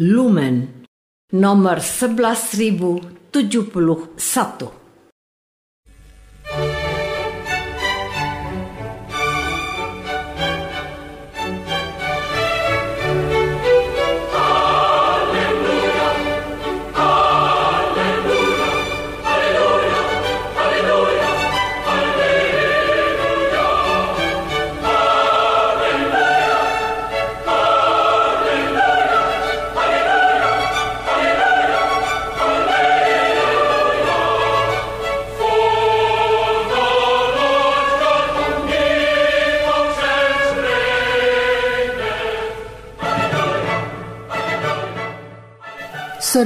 Lumen nomor 11071.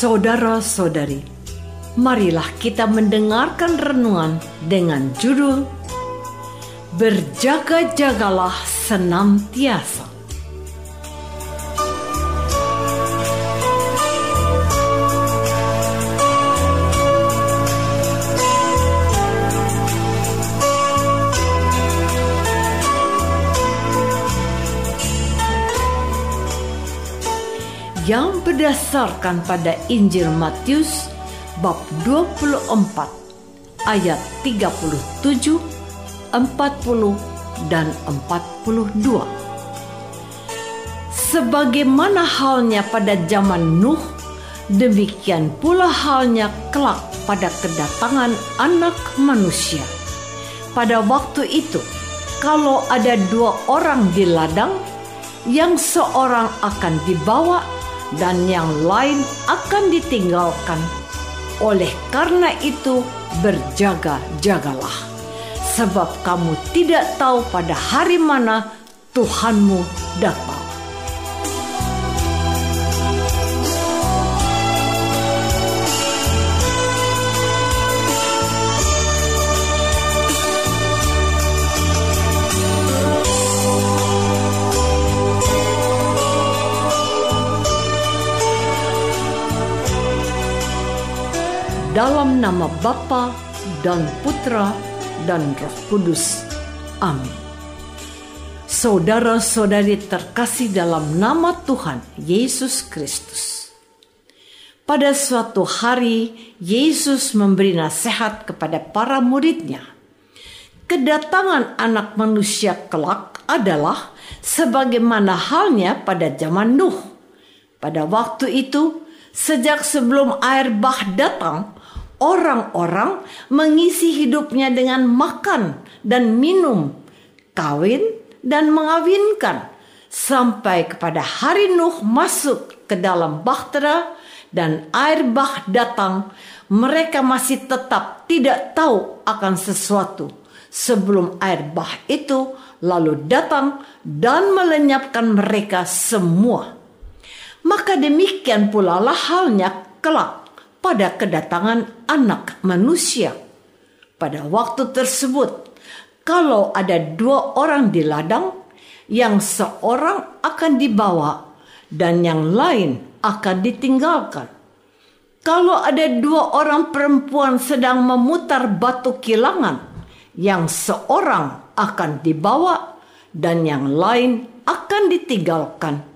Saudara-saudari, marilah kita mendengarkan renungan dengan judul Berjaga-jagalah senantiasa. Yang berdasarkan pada Injil Matius bab 24 ayat 37, 40 dan 42. Sebagaimana halnya pada zaman Nuh, demikian pula halnya kelak pada kedatangan anak manusia. Pada waktu itu, kalau ada dua orang di ladang, yang seorang akan dibawa dan yang lain akan ditinggalkan. Oleh karena itu, berjaga-jagalah, sebab kamu tidak tahu pada hari mana Tuhanmu datang. Nama Bapa dan Putra dan Roh Kudus. Amin. Saudara-saudari terkasih dalam nama Tuhan Yesus Kristus. Pada suatu hari, Yesus memberi nasihat kepada para muridnya. Kedatangan anak manusia kelak adalah sebagaimana halnya pada zaman Nuh. Pada waktu itu, sejak sebelum air bah datang, orang-orang mengisi hidupnya dengan makan dan minum, kawin dan mengawinkan sampai kepada hari Nuh masuk ke dalam bahtera dan air bah datang, mereka masih tetap tidak tahu akan sesuatu sebelum air bah itu lalu datang dan melenyapkan mereka semua. Maka demikian pula lah halnya kelak pada kedatangan anak manusia. Pada waktu tersebut, kalau ada dua orang di ladang, yang seorang akan dibawa dan yang lain akan ditinggalkan. Kalau ada dua orang perempuan sedang memutar batu kilangan, yang seorang akan dibawa dan yang lain akan ditinggalkan.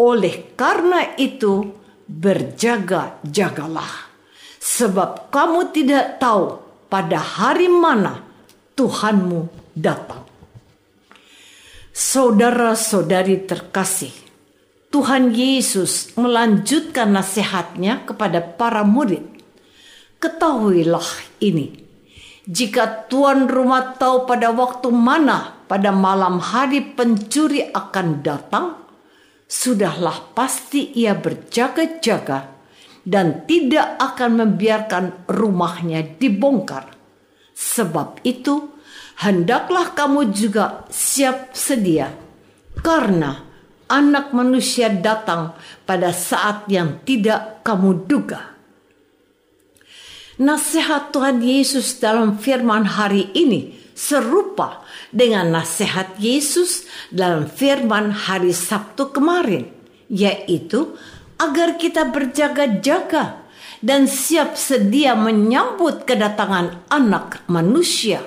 Oleh karena itu, berjaga-jagalah, sebab kamu tidak tahu pada hari mana Tuhanmu datang. Saudara-saudari terkasih, Tuhan Yesus melanjutkan nasihatnya kepada para murid. Ketahuilah ini, jika tuan rumah tahu pada waktu mana pada malam hari pencuri akan datang, sudahlah pasti ia berjaga-jaga dan tidak akan membiarkan rumahnya dibongkar. Sebab itu, hendaklah kamu juga siap sedia, karena Anak Manusia datang pada saat yang tidak kamu duga. Nasihat Tuhan Yesus dalam firman hari ini serupa dengan nasihat Yesus dalam firman hari Sabtu kemarin, yaitu agar kita berjaga-jaga dan siap sedia menyambut kedatangan Anak Manusia.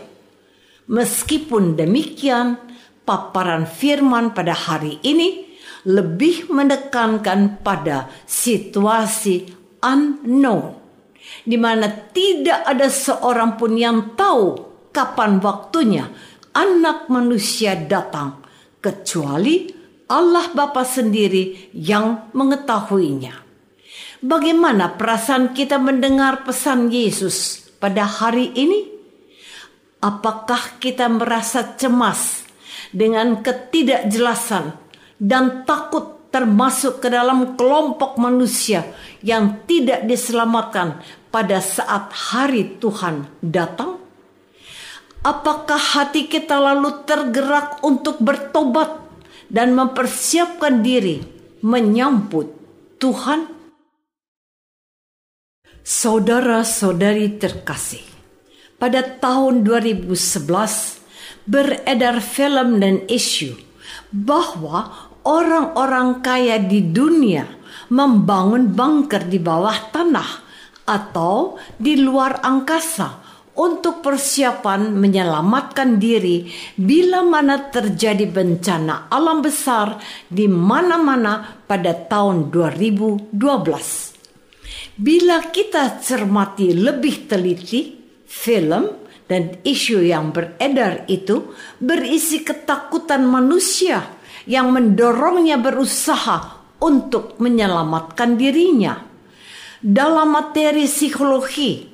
Meskipun demikian, paparan firman pada hari ini lebih menekankan pada situasi unknown, di mana tidak ada seorang pun yang tahu kapan waktunya anak manusia datang, kecuali Allah Bapa sendiri yang mengetahuinya. Bagaimana perasaan kita mendengar pesan Yesus pada hari ini? Apakah kita merasa cemas dengan ketidakjelasan dan takut termasuk ke dalam kelompok manusia yang tidak diselamatkan pada saat hari Tuhan datang? Apakah hati kita lalu tergerak untuk bertobat dan mempersiapkan diri menyambut Tuhan? Saudara-saudari terkasih, pada tahun 2011 beredar film dan isu bahwa orang-orang kaya di dunia membangun bunker di bawah tanah atau di luar angkasa untuk persiapan menyelamatkan diri bila mana terjadi bencana alam besar di mana-mana pada tahun 2012. Bila kita cermati lebih teliti, film dan isu yang beredar itu berisi ketakutan manusia yang mendorongnya berusaha untuk menyelamatkan dirinya. Dalam materi psikologi,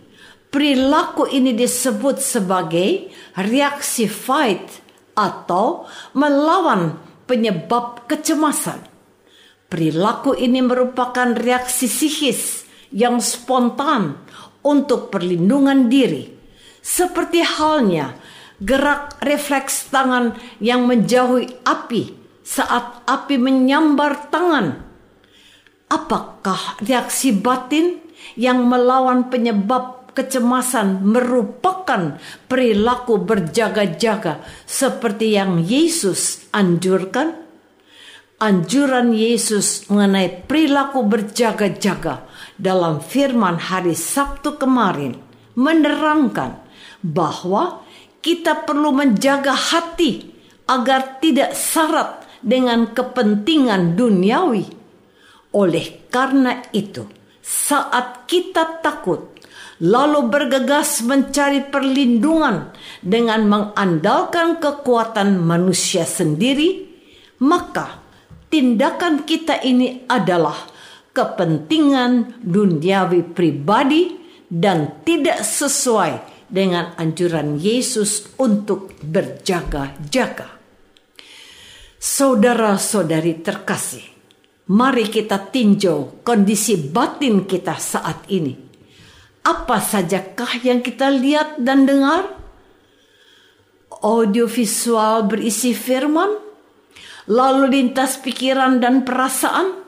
Perilaku ini disebut sebagai reaksi fight atau melawan penyebab kecemasan. Perilaku ini merupakan reaksi psikis yang spontan untuk perlindungan diri. Seperti halnya gerak refleks tangan yang menjauhi api saat api menyambar tangan. Apakah reaksi batin yang melawan penyebab kecemasan merupakan perilaku berjaga-jaga seperti yang Yesus anjurkan? Anjuran Yesus mengenai perilaku berjaga-jaga dalam firman hari Sabtu kemarin menerangkan bahwa kita perlu menjaga hati agar tidak syarat dengan kepentingan duniawi. Oleh karena itu, saat kita takut lalu bergegas mencari perlindungan dengan mengandalkan kekuatan manusia sendiri, maka tindakan kita ini adalah kepentingan duniawi pribadi dan tidak sesuai dengan anjuran Yesus untuk berjaga-jaga. Saudara-saudari terkasih, mari kita tinjau kondisi batin kita saat ini apa sajakah yang kita lihat dan dengar? Audiovisual berisi firman, lalu lintas pikiran dan perasaan.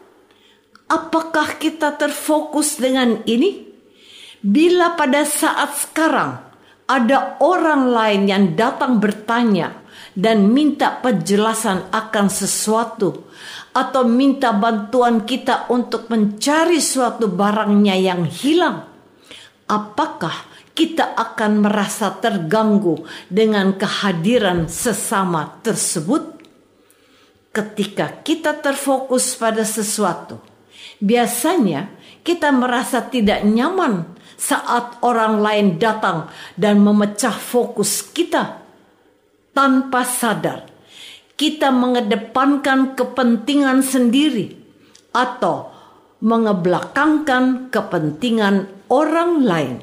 Apakah kita terfokus dengan ini? Bila pada saat sekarang ada orang lain yang datang bertanya dan minta penjelasan akan sesuatu, atau minta bantuan kita untuk mencari suatu barangnya yang hilang, apakah kita akan merasa terganggu dengan kehadiran sesama tersebut? Ketika kita terfokus pada sesuatu, biasanya kita merasa tidak nyaman saat orang lain datang dan memecah fokus kita. Tanpa sadar, kita mengedepankan kepentingan sendiri atau mengebelakangkan kepentingan orang lain.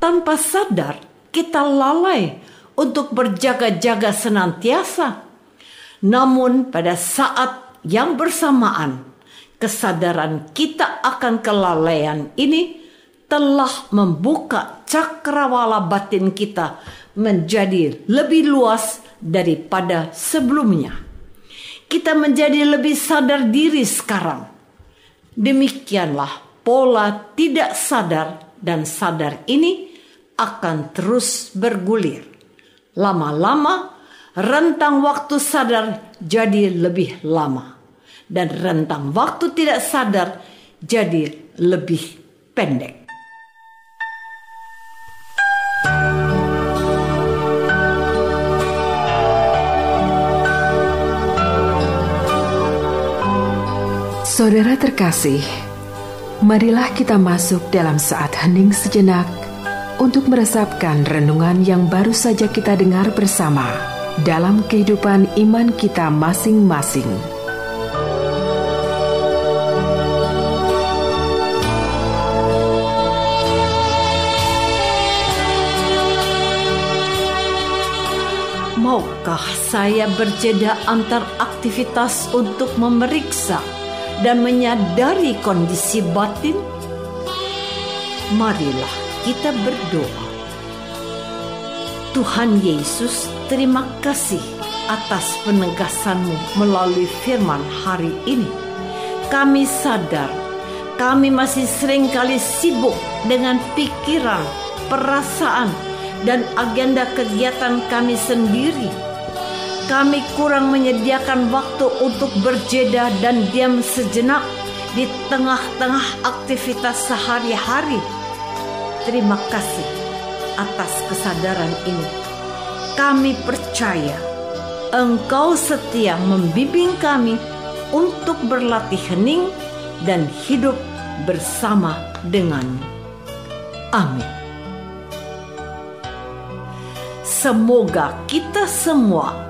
Tanpa sadar, kita lalai untuk berjaga-jaga senantiasa. Namun, pada saat yang bersamaan, kesadaran kita akan kelalaian ini telah membuka cakrawala batin kita menjadi lebih luas daripada sebelumnya. Kita menjadi lebih sadar diri sekarang. Demikianlah pola tidak sadar dan sadar ini akan terus bergulir. Lama-lama rentang waktu sadar jadi lebih lama dan rentang waktu tidak sadar jadi lebih pendek. Saudara terkasih, marilah kita masuk dalam saat hening sejenak untuk meresapkan renungan yang baru saja kita dengar bersama dalam kehidupan iman kita masing-masing. Maukah saya berjeda antar aktivitas untuk memeriksa dan menyadari kondisi batin? Marilah kita berdoa. Tuhan Yesus, terima kasih atas penegasanmu melalui firman hari ini. Kami sadar kami masih sering kali sibuk dengan pikiran, perasaan, dan agenda kegiatan kami sendiri kami kurang menyediakan waktu untuk berjeda dan diam sejenak di tengah-tengah aktivitas sehari-hari. Terima kasih atas kesadaran ini. Kami percaya Engkau setia membimbing kami untuk berlatih hening dan hidup bersama dengan Amin. Semoga kita semua